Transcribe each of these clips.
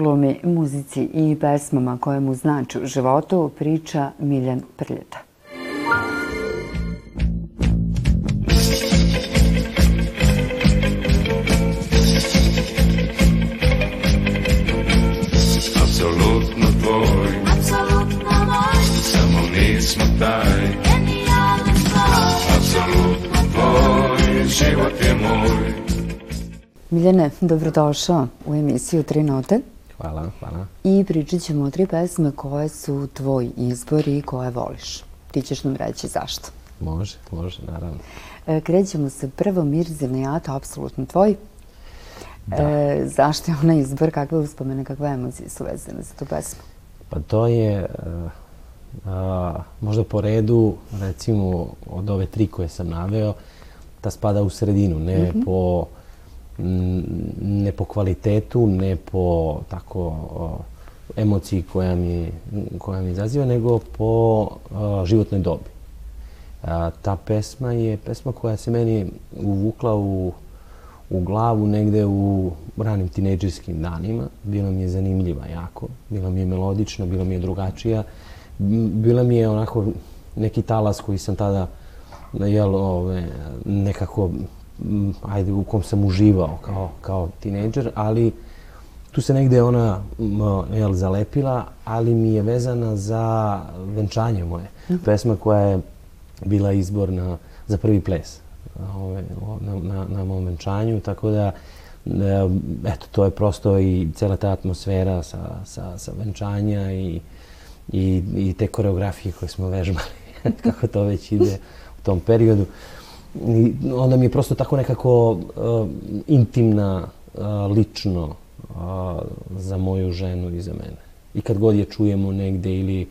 Glumi, muzici i pesmama koje mu znači u životu priča Miljan Prljeta. Apsolutno tvoj, Apsolutno moj, samo nismo taj. genijalni tvoj, Apsolutno tvoj, život je moj. Miljane, dobrodošao u emisiju Tri note Hvala, hvala. i pričat ćemo o tri pesme koje su tvoj izbor i koje voliš. Ti ćeš nam reći zašto. Može, može, naravno. E, krećemo se prvo Mirze Nejata, apsolutno tvoj. E, zašto je ona izbor, kakve uspomene, kakve emocije su vezane za tu pesmu? Pa to je e, a, možda po redu, recimo, od ove tri koje sam naveo, ta spada u sredinu, ne po m, ne po kvalitetu, ne po tako emociji koja mi, koja mi izaziva, nego po životnoj dobi. A, ta pesma je pesma koja se meni uvukla u, u glavu negde u ranim tinejdžerskim danima. Bila mi je zanimljiva jako, bila mi je melodična, bila mi je drugačija. Bila mi je onako neki talas koji sam tada jel, ove, nekako m, ajde, u kom sam uživao kao, kao tinejdžer, ali tu se negde ona m, jel, zalepila, ali mi je vezana za venčanje moje. Pesma koja je bila izbor na, za prvi ples ove, na, na, na mom venčanju, tako da eto, to je prosto i cela ta atmosfera sa, sa, sa venčanja i, i, i te koreografije koje smo vežbali, kako to već ide u tom periodu. I onda mi je prosto tako nekako uh, intimna, uh, lično uh, za moju ženu i za mene. I kad god je čujemo negde ili,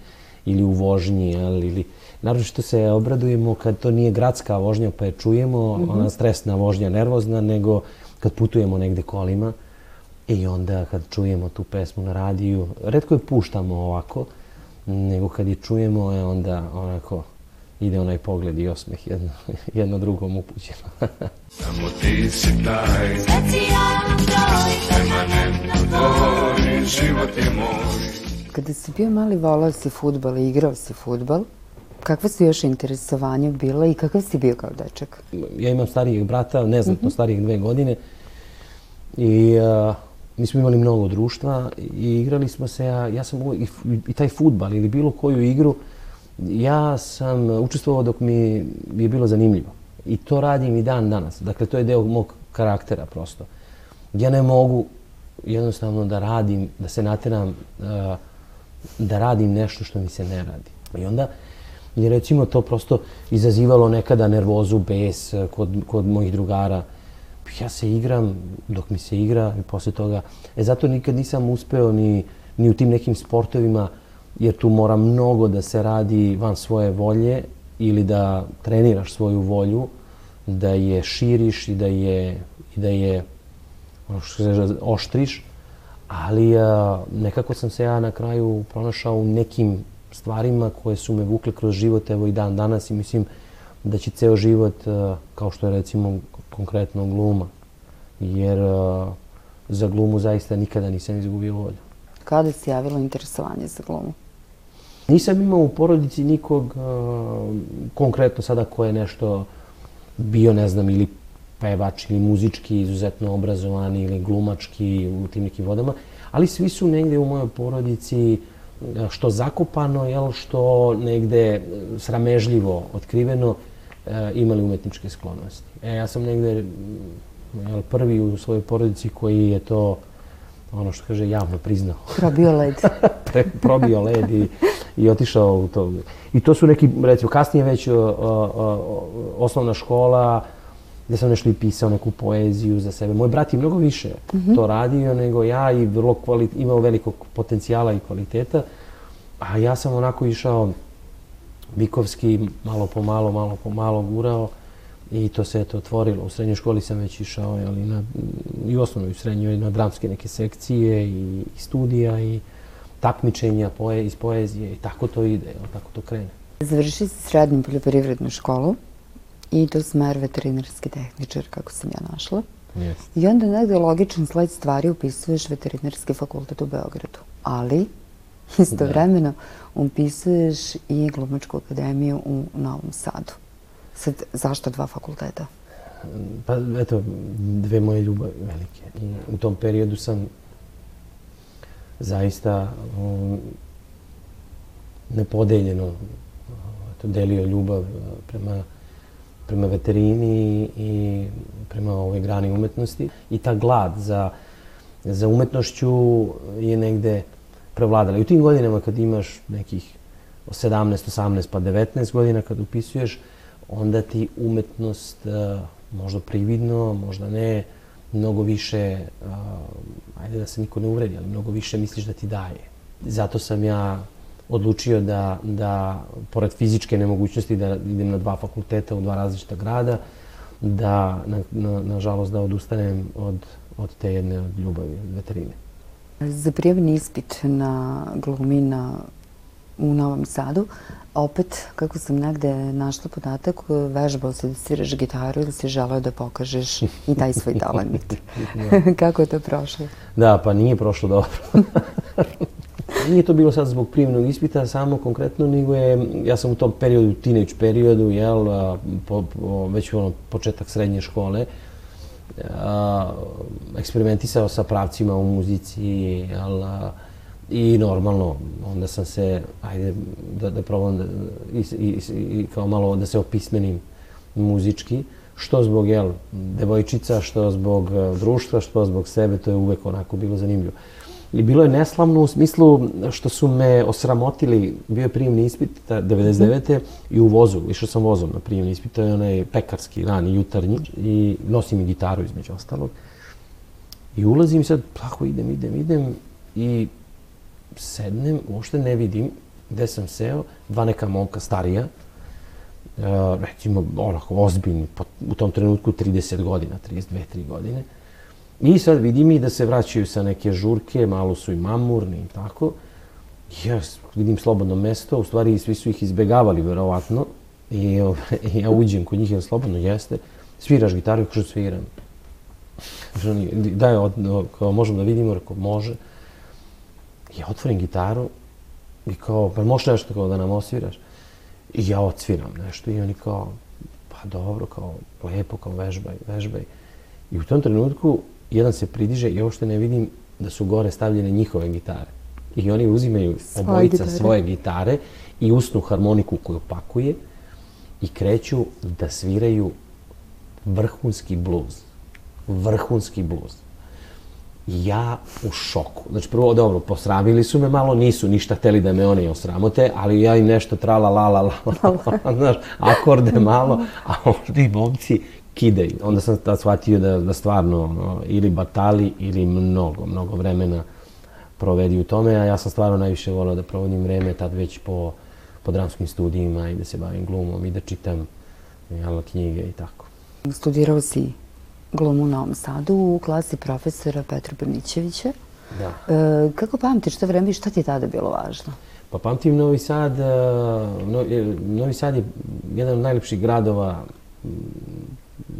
ili u vožnji, jel, ili naročito se obradujemo kad to nije gradska vožnja pa je čujemo, ona stresna vožnja, nervozna, nego kad putujemo negde kolima i onda kad čujemo tu pesmu na radiju, redko je puštamo ovako, nego kad je čujemo, e, onda onako ide onaj pogled i osmeh jedno, jedno drugom upućeno. Samo ti si taj, specijalan broj, permanentno tvoj, život je moj. Kada si bio mali, volao si futbal i igrao si futbal. Kakva su još interesovanja bila i kakav si bio kao dečak? ja imam starijeg brata, neznatno starijeg dve godine i uh, mi smo imali mnogo društva i igrali smo se, ja, ja sam uvijek, i, i taj futbal ili bilo koju igru, ja sam učestvovao dok mi je bilo zanimljivo. I to radim i dan danas. Dakle, to je deo mog karaktera prosto. Ja ne mogu jednostavno da radim, da se nateram uh, da radim nešto što mi se ne radi. I onda je recimo to prosto izazivalo nekada nervozu, bes eh, kod, kod mojih drugara. Ja se igram dok mi se igra i posle toga. E zato nikad nisam uspeo ni, ni u tim nekim sportovima jer tu mora mnogo da se radi van svoje volje ili da treniraš svoju volju, da je širiš i da je, i da je ono što se kaže, oštriš, ali a, nekako sam se ja na kraju pronašao u nekim stvarima koje su me vukle kroz život, evo i dan danas i mislim da će ceo život, a, kao što je recimo konkretno gluma, jer a, za glumu zaista nikada nisam izgubio volju. Kada si javilo interesovanje za glumu? Nisam imao u porodici nikog a, konkretno sada ko je nešto bio, ne znam, ili pevač ili muzički izuzetno obrazovan ili glumački u tim nekim vodama, ali svi su negde u mojoj porodici a, što zakopano, jel, što negde e, sramežljivo otkriveno e, imali umetničke sklonosti. E, ja sam negde jel, prvi u svojoj porodici koji je to ono što kaže javno priznao Probio led. pre, probio led i, i otišao u to. I to su neki, recimo, kasnije već o, o, o, osnovna škola, gde sam nešto i pisao, neku poeziju za sebe. Moj brat je mnogo više to radio nego ja i vrlo kvali, imao velikog potencijala i kvaliteta. A ja sam onako išao Bikovski, malo po malo, malo po malo gurao i to se eto otvorilo. U srednjoj školi sam već išao jeli, na, i u osnovnoj i u srednjoj na dramske neke sekcije i, i studija i takmičenja poe, iz poezije i tako to ide, tako to krene. Završio si srednju poljoprivrednu školu i to smer veterinarski tehničar, kako sam ja našla. Jeste. I onda negde logičan sled stvari upisuješ veterinarski fakultet u Beogradu. Ali, istovremeno, upisuješ i glumačku akademiju u Novom Sadu. Sad, zašto dva fakulteta? Pa eto, dve moje ljubavi velike. I u tom periodu sam zaista um, nepodeljeno delio ljubav uh, prema, prema veterini i prema ovoj grani umetnosti. I ta glad za, za umetnošću je negde prevladala. I u tim godinama kad imaš nekih 17, 18 pa 19 godina kad upisuješ, onda ti umetnost uh, možda prividno, možda ne, mnogo više, uh, ajde da se niko ne uvredi, ali mnogo više misliš da ti daje. Zato sam ja odlučio da, da pored fizičke nemogućnosti da idem na dva fakulteta u dva različita grada, da, na, na, nažalost, da odustanem od, od te jedne od ljubavi, od veterine. Za prijavni ispit na glumi na, u Novom Sadu, opet, kako sam negde našla podatak, vežbao se da sviraš gitaru ili si želeo da pokažeš i taj svoj talent. kako je to prošlo? Da, pa nije prošlo dobro. nije to bilo sad zbog prijemnog ispita samo konkretno, nego je, ja sam u tom periodu, teenage periodu, jel, po, po, već ono početak srednje škole, a, eksperimentisao sa pravcima u muzici, jel, a, i normalno, onda sam se, ajde, da, da probam da, i, i, i kao malo da se opismenim muzički, što zbog, jel, devojčica, što zbog društva, što zbog sebe, to je uvek onako bilo zanimljivo. I bilo je neslavno u smislu što su me osramotili, bio je prijemni ispit 99. i u vozu, išao sam vozom na prijemni ispit, to je onaj pekarski, rani, jutarnji i nosim i gitaru između ostalog. I ulazim sad, tako idem, idem, idem i sednem, uopšte ne vidim gde sam seo, dva neka momka starija, uh, recimo onako ozbiljni, u tom trenutku 30 godina, 32, 3 godine, I sad vidim i da se vraćaju sa neke žurke, malo su i mamurni i tako. Ja vidim slobodno mesto, u stvari svi su ih izbegavali verovatno. I, i ja uđem kod njih, jer slobodno jeste. Sviraš gitaru, kažu sviram. Daj, od, kao možemo da vidimo, rekao, može. Ja otvorim gitaru i kao, pa možeš nešto kao da nam osviraš? I ja odsviram nešto i oni kao, pa dobro, kao, lepo, kao vežbaj, vežbaj. I u tom trenutku jedan se pridiže i uopšte ne vidim da su gore stavljene njihove gitare. I oni uzimaju obojica gitare. svoje gitare i usnu harmoniku koju pakuje i kreću da sviraju vrhunski bluz. Vrhunski bluz. Ja u šoku. Znači, prvo, dobro, posramili su me malo, nisu ništa hteli da me one osramote, ali ja im nešto trala, la, la, la, la, znaš, akorde malo, a ovdje momci kidaju. Onda sam tad shvatio da, da stvarno ono, ili batali ili mnogo, mnogo vremena provedi u tome, a ja sam stvarno najviše volio da provodim vreme tad već po, po dramskim studijima i da se bavim glumom i da čitam jel, knjige i tako. Studirao si glumu u Novom Sadu u klasi profesora Petra Brnićevića. Da. E, kako pamtiš to vreme i šta ti je tada bilo važno? Pa pamtim Novi Sad, e, Novi Sad je jedan od najlepših gradova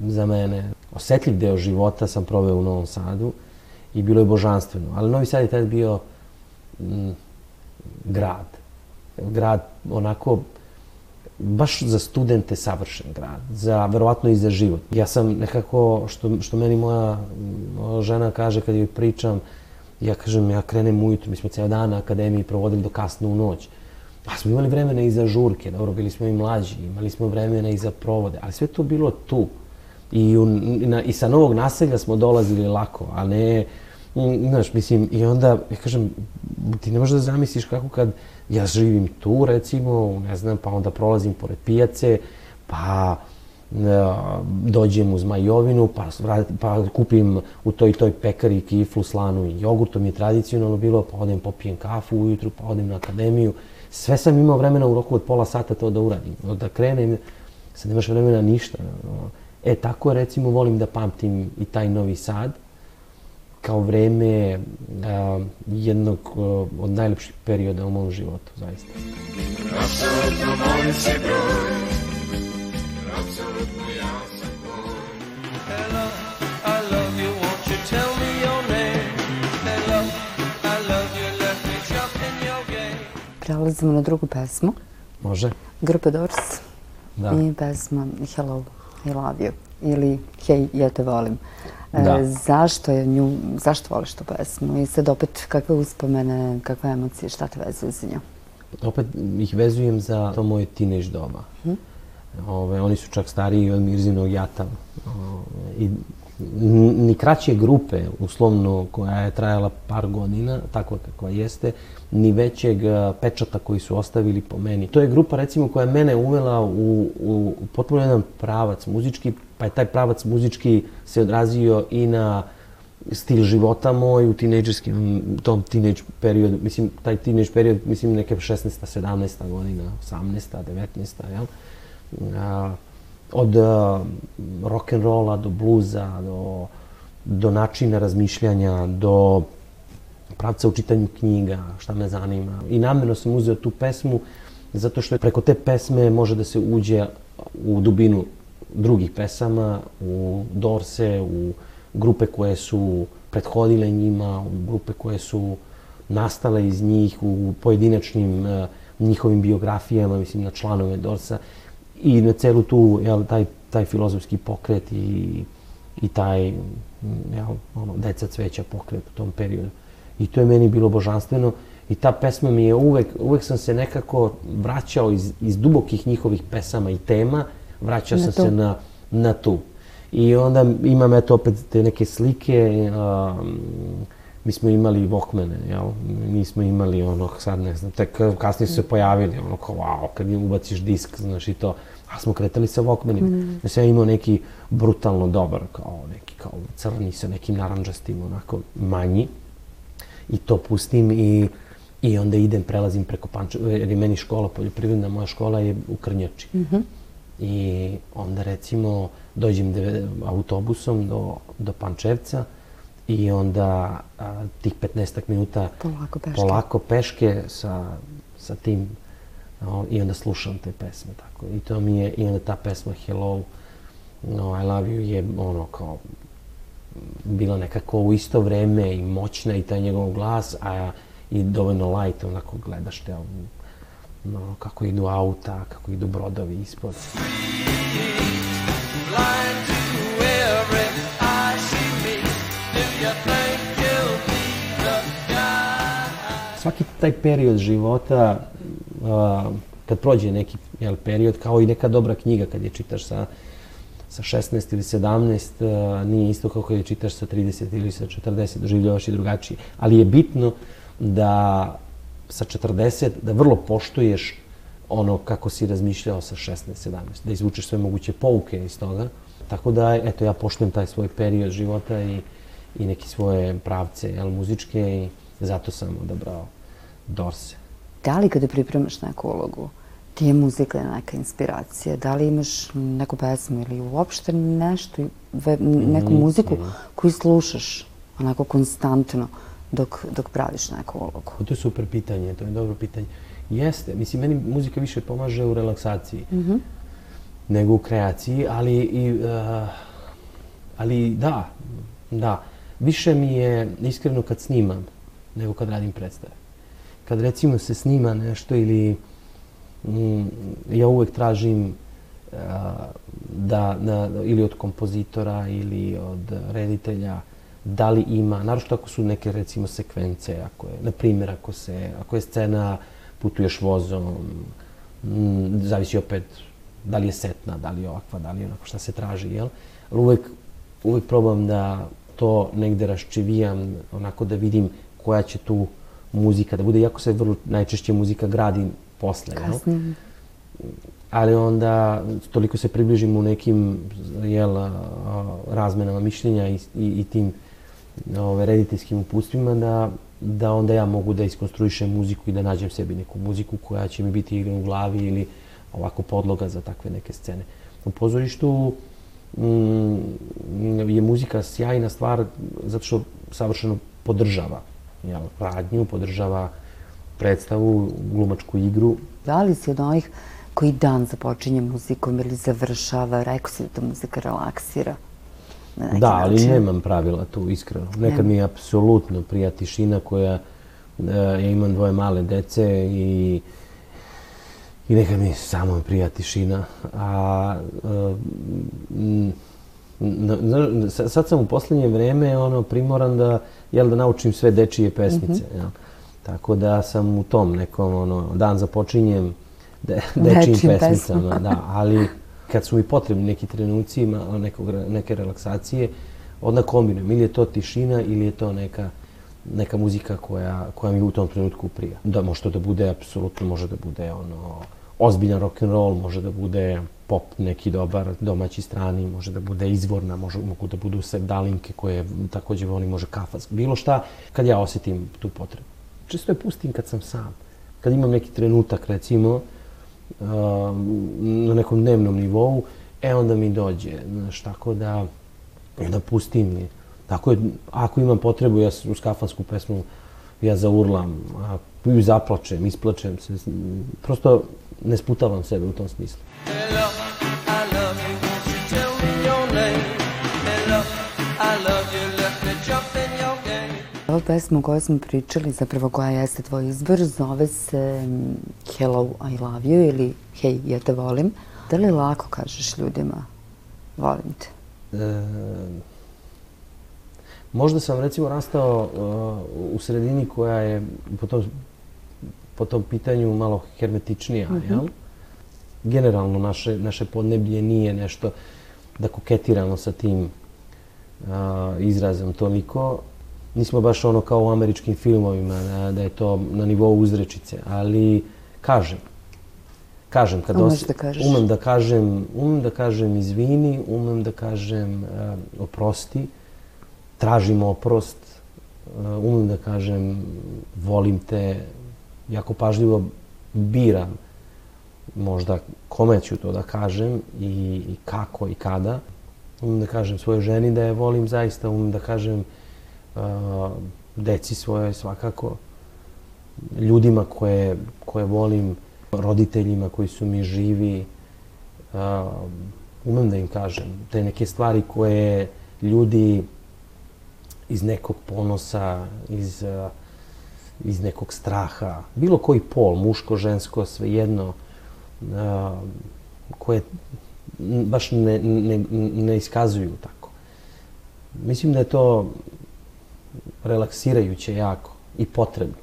za mene. Osetljiv deo života sam proveo u Novom Sadu i bilo je božanstveno. Ali Novi Sad je tada bio m, grad. Grad onako baš za studente savršen grad, za verovatno i za život. Ja sam nekako, što, što meni moja, žena kaže kad joj pričam, ja kažem, ja krenem ujutru, mi smo cijel dan na akademiji provodili do kasno u noć. Pa smo imali vremena i za žurke, dobro, bili smo i mlađi, imali smo vremena i za provode, ali sve to bilo tu. I, u, na, I sa novog naselja smo dolazili lako, a ne, znaš, mislim, i onda, ja kažem, ti ne možeš da zamisliš kako kad ja živim tu, recimo, ne znam, pa onda prolazim pored pijace, pa e, dođem u Zmajovinu, pa, pa kupim u toj toj pekari kiflu, slanu i jogurt, to mi je tradicionalno bilo, pa odem popijem kafu ujutru, pa odem na akademiju. Sve sam imao vremena u roku od pola sata to da uradim, da krenem, sad nemaš vremena ništa. E, tako recimo volim da pamtim i taj Novi Sad kao vreme a, jednog a, od najlepših perioda u mom životu, zaista. Apsolutno moj si broj, apsolutno ja sam tvoj. Hello, I love you, won't you tell me your name? Hello, I love you, let me jump in your game. Prelazimo na drugu pesmu. Može. Grupa Doors da. i pesma Hello, I love you ili Hej, ja te volim. E, Da. zašto je nju, zašto voliš tu pesmu? I sad opet kakve uspomene, kakve emocije, šta te vezuje za nju? Opet ih vezujem za to moje tinež doba. Ove, oni su čak stariji od Mirzinog jata. Ove, I ni kraće grupe, uslovno, koja je trajala par godina, takva kakva jeste, ni većeg a, pečata koji su ostavili po meni. To je grupa, recimo, koja je mene uvela u, u potpuno jedan pravac muzički, pa je taj pravac muzički se odrazio i na stil života moj u tinejdžerskim, tom tinejdž periodu, mislim, taj tinejdž period, mislim, neke 16. 17. godina, 18. 19. jel? A, od a, rock'n'rolla do bluza, do, do načina razmišljanja, do pravca u čitanju knjiga, šta me zanima. I namjerno sam uzeo tu pesmu zato što preko te pesme može da se uđe u dubinu drugih pesama, u Dorse, u grupe koje su prethodile njima, u grupe koje su nastale iz njih, u pojedinačnim eh, njihovim biografijama, mislim na članove Dorsa i na celu tu, jel, taj, taj filozofski pokret i, i taj, jel, ono, deca cveća pokret u tom periodu. I to je meni bilo božanstveno i ta pesma mi je uvek, uvek sam se nekako vraćao iz, iz dubokih njihovih pesama i tema, vraćao Na sam tu. se na, na tu. I onda imam eto opet te neke slike, um, mi smo imali Walkmane, jel? Mi smo imali ono, sad ne znam, tek kasnije su se pojavili, ono kao wow, kad im ubaciš disk, znaš i to. A smo kretali sa Walkmanima. Mm. Ja sam imao neki brutalno dobar, kao neki kao crni sa nekim naranđastim, onako manji. I to pustim i, i onda idem, prelazim preko Pančeva, jer je meni škola poljoprivredna, moja škola je u Krnjači. Mm -hmm. I onda recimo dođem autobusom do, do Pančevca i onda a, tih 15 minuta Polako peške. polako peške sa, sa tim no, i onda slušam te pesme tako i to mi je i onda ta pesma Hello no, I love you je ono kao bila nekako u isto vreme i moćna i taj njegov glas a i dovoljno light onako gledaš te no, kako idu auta, kako idu brodovi ispod. Svaki taj period života, kad prođe neki jel, period, kao i neka dobra knjiga kad je čitaš sa, sa 16 ili 17, a, nije isto kao kad je čitaš sa 30 ili sa 40, doživljavaš i drugačije. Ali je bitno da sa 40, da vrlo poštuješ ono kako si razmišljao sa 16, 17, da izvučeš sve moguće pouke iz toga. Tako da, eto, ja poštujem taj svoj period života i, i neke svoje pravce, jel, muzičke i zato sam odabrao Dorse. Da li kada pripremaš neku ulogu, ti je muzika neka inspiracija? Da li imaš neku pesmu ili uopšte nešto, neku muziku koju slušaš onako konstantno dok, dok praviš neku ulogu? To je super pitanje, to je dobro pitanje. Jeste, mislim, meni muzika više pomaže u relaksaciji nego u kreaciji, ali i, uh, ali da, da. Više mi je iskreno kad snimam nego kad radim predstave. Kad recimo se snima nešto ili mm, ja uvek tražim uh, da, da, ili od kompozitora ili od reditelja da li ima, naročito ako su neke recimo sekvence, ako je, na primjer, ako, se, ako je scena putuješ vozom, mm, zavisi opet da li je setna, da li je ovakva, da li je onako šta se traži, jel? Ali uvek, uvek probam da to negde raščivijam, onako da vidim koja će tu muzika da bude, iako se vrlo najčešće muzika gradi posle, jel? Kasnije. ali onda toliko se približimo u nekim jel, razmenama mišljenja i, i, i tim ove, rediteljskim uputstvima da, da onda ja mogu da iskonstruišem muziku i da nađem sebi neku muziku koja će mi biti igra u glavi ili ovako podloga za takve neke scene. U pozorištu mm, je muzika sjajna stvar zato što savršeno podržava jel, radnju, podržava predstavu, glumačku igru, Da li si od onih koji dan započinje muzikom ili završava, rekao si da ta muzika relaksira? Na neki Da, ali način. nemam pravila tu, iskreno. Nekad mi je apsolutno prija tišina koja, E, ja imam dvoje male dece i i neka mi samo prija tišina. A, m, n- n- sa- sad sam u poslednje vreme ono primoran da jel da naučim sve dečije pesmice, Mhm. jel? Tako da sam u tom nekom ono dan započinjem de, dečijim pesmicama, da, ali kad su mi potrebni neki trenuci ima nekog, neke relaksacije, onda kombinujem. Ili je to tišina ili je to neka neka muzika koja, koja mi u tom trenutku prija. Da, može to da bude, apsolutno može da bude ono, ozbiljan rock and roll, može da bude pop neki dobar, domaći strani, može da bude izvorna, može, mogu da budu sevdalinke koje takođe volim, može kafas, bilo šta, kad ja osetim tu potrebu. Često je pustim kad sam sam. Kad imam neki trenutak, recimo, na nekom dnevnom nivou, e onda mi dođe, znaš, tako da, i onda pustim je. Tako je, ako imam potrebu, ja s- uz kafansku pesmu, ja zaurlam, a, i zaplačem, isplačem se, prosto ne sputavam sebe u tom smislu. Hello, Ova pesma o kojoj smo pričali, zapravo koja jeste tvoj izbor, zove se mm, Hello, I love you ili Hej, ja te volim. Da li lako kažeš ljudima volim te? E, možda sam recimo rastao uh, u sredini koja je po tom, po tom pitanju malo hermetičnija, jel? Generalno naše, naše podneblje nije nešto da koketiramo sa tim uh, izrazom toliko. Nismo baš ono kao u američkim filmovima, da, da je to na nivou uzrečice, ali kažem. Kažem, kad Umeš da kažeš. umem da kažem, umem da kažem izvini, umem da kažem uh, oprosti, tražim oprost, uh, umem da kažem volim te, jako pažljivo biram možda kome ću to da kažem i, i kako i kada. Umem da kažem svojoj ženi da je volim zaista, umem da kažem uh, deci svoje svakako, ljudima koje, koje volim, roditeljima koji su mi živi, umem da im kažem te neke stvari koje ljudi iz nekog ponosa, iz, iz nekog straha, bilo koji pol, muško, žensko, svejedno, koje baš ne, ne, ne iskazuju tako. Mislim da je to relaksirajuće jako i potrebno.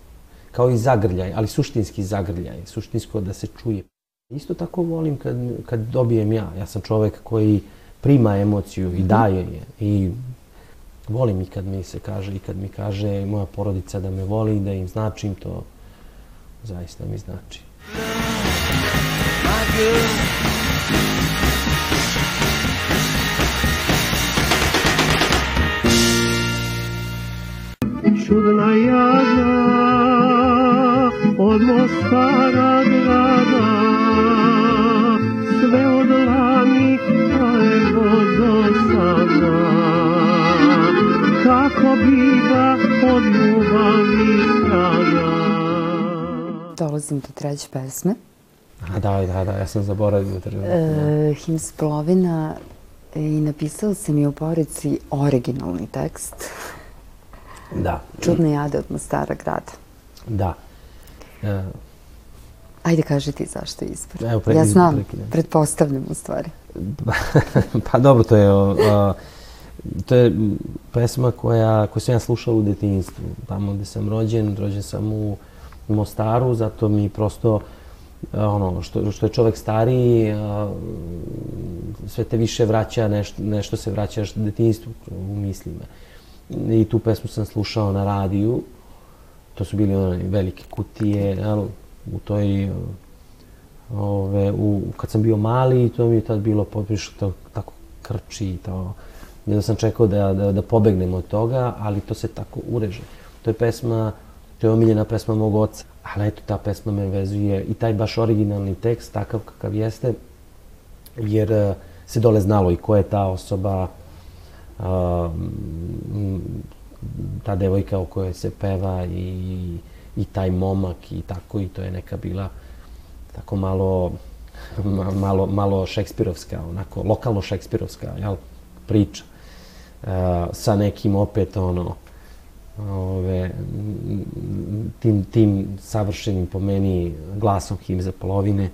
Kao i zagrljaj, ali suštinski zagrljaj, suštinsko da se čuje. Isto tako volim kad, kad dobijem ja. Ja sam čovek koji prima emociju i daje je. I volim i kad mi se kaže, i kad mi kaže moja porodica da me voli, da im značim to, zaista mi znači. My girl, čudna jada od Mostara grada sve od lani pa evo do sada kako biva od ljubavi strada Dolazim do treće pesme. A da, da, da, ja sam zaboravio trenutak. E, Him Splovina i napisao sam i u porici originalni tekst. Da, Čudne jade od Mostara grada. da. E, Ajde, kaži ti zašto je izbor. Evo, ja znam, prekidam. pretpostavljam u stvari. pa dobro, to je, o, to je pesma koja, koju sam ja slušao u detinjstvu. Tamo gde sam rođen, rođen sam u Mostaru, zato mi prosto a, ono, što, što je čovek stariji, a, sve te više vraća, nešto, nešto se vraća detinjstvu u mislima. I tu pesmu sam slušao na radiju, to su bili one velike kutije, jel, u toj ove, u, kad sam bio mali, to mi je tad bilo poprično to, tako krči i to. Onda sam čekao da, da, da pobegnem od toga, ali to se tako ureže. To je pesma, to je omiljena pesma mog oca, ali eto, ta pesma me vezuje i taj baš originalni tekst, takav kakav jeste, jer eh, se dole znalo i ko je ta osoba, ta devojka o kojoj se peva i, i taj momak i tako i to je neka bila tako malo ma- malo, malo šekspirovska, onako lokalno šekspirovska jel, priča. E, sa nekim opet ono ove, tim, tim savršenim po meni glasom Himza Polovine,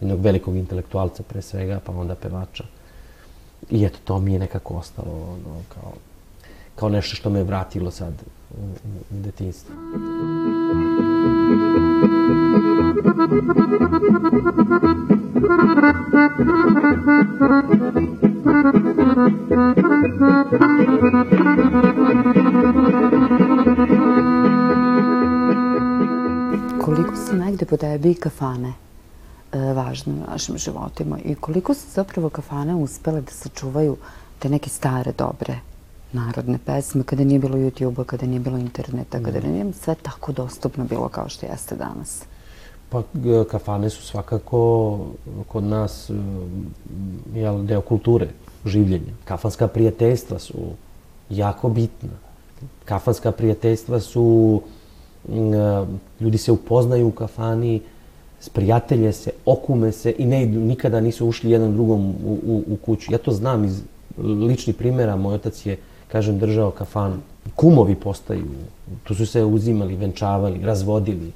jednog velikog intelektualca pre svega, pa onda pevača. I eto, to mi je nekako ostalo ono, kao, kao nešto što me je vratilo sad u, u, detinjstvo. Koliko su negde po tebi kafane važne u našim životima i koliko su zapravo kafane uspele da sačuvaju te neke stare, dobre narodne pesme kada nije bilo YouTube-a, kada nije bilo interneta, kada nije sve tako dostupno bilo kao što jeste danas. Pa kafane su svakako kod nas mm, jel, deo kulture, življenja. Kafanska prijateljstva su jako bitna. Kafanska prijateljstva su, e, ljudi se upoznaju u kafani, sprijatelje se, okume se i ne nikada nisu ušli jedan drugom u, u, u kuću. Ja to znam iz ličnih primjera. Moj otac je, kažem, držao kafan. Kumovi postaju. Tu su se uzimali, venčavali, razvodili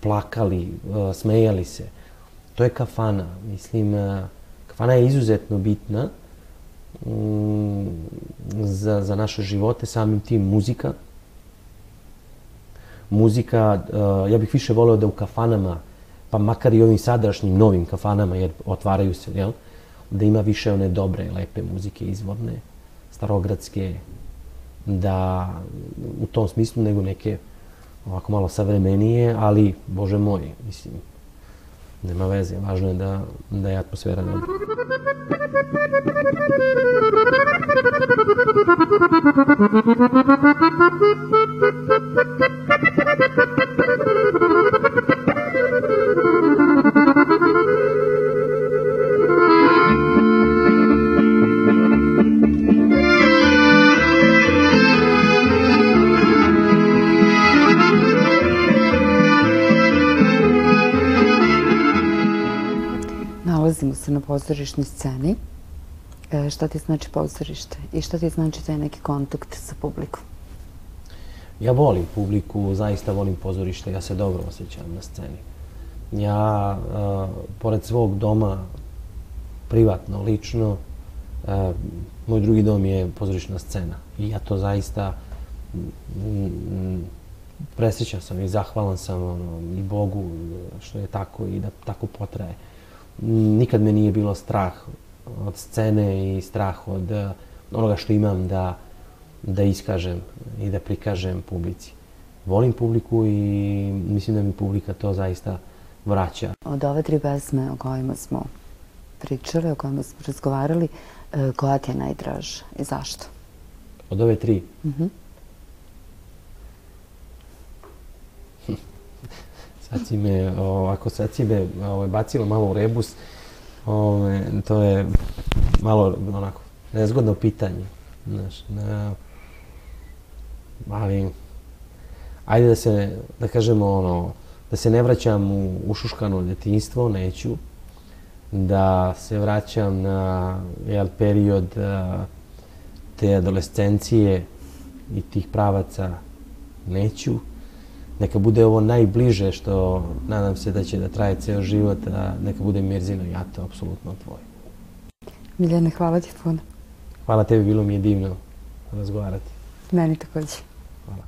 plakali, uh, smejali se. To je kafana. Mislim, uh, kafana je izuzetno bitna mm, za, za naše živote, samim tim muzika. Muzika, uh, ja bih više voleo da u kafanama, pa makar i ovim sadašnjim novim kafanama, jer otvaraju se, jel? Da ima više one dobre, lepe muzike, izvorne, starogradske, da u tom smislu nego neke ovako malo savremenije, ali, bože moj, mislim, nema veze, važno je da, da je atmosfera dobra. Nalazimo se pozorišnoj sceni. E, šta ti znači pozorište i šta ti znači taj neki kontakt sa publikom? Ja volim publiku, zaista volim pozorište, ja se dobro osjećam na sceni. Ja, uh, pored svog doma, privatno, lično, uh, moj drugi dom je pozorišna scena. I ja to zaista presrećan sam i zahvalan sam i Bogu što je tako i da tako potraje. Mm, Nikad me nije bilo strah od scene i strah od uh, onoga što imam da, da iskažem i da prikažem publici. Volim publiku i mislim da mi publika to zaista vraća. Od ove tri pesme o kojima smo pričali, o kojima smo razgovarali, e, koja ti je najdraža i zašto? Od ove tri, sad si me, ovako, sad si me ovaj, bacilo malo u rebus. Ove, to je malo, onako, nezgodno pitanje. Znaš, ne, ali, ajde da se, da kažemo, ono, da se ne vraćam u ušuškano djetinjstvo, neću. Da se vraćam na jel, period a, te adolescencije i tih pravaca, neću. Neka bude ovo najbliže što nadam se da će da traje ceo život, a neka bude Mirzino Jato, apsolutno tvoj. Miljane, hvala ti puno. Hvala tebi, bilo mi je divno razgovarati. Meni takođe. Hvala.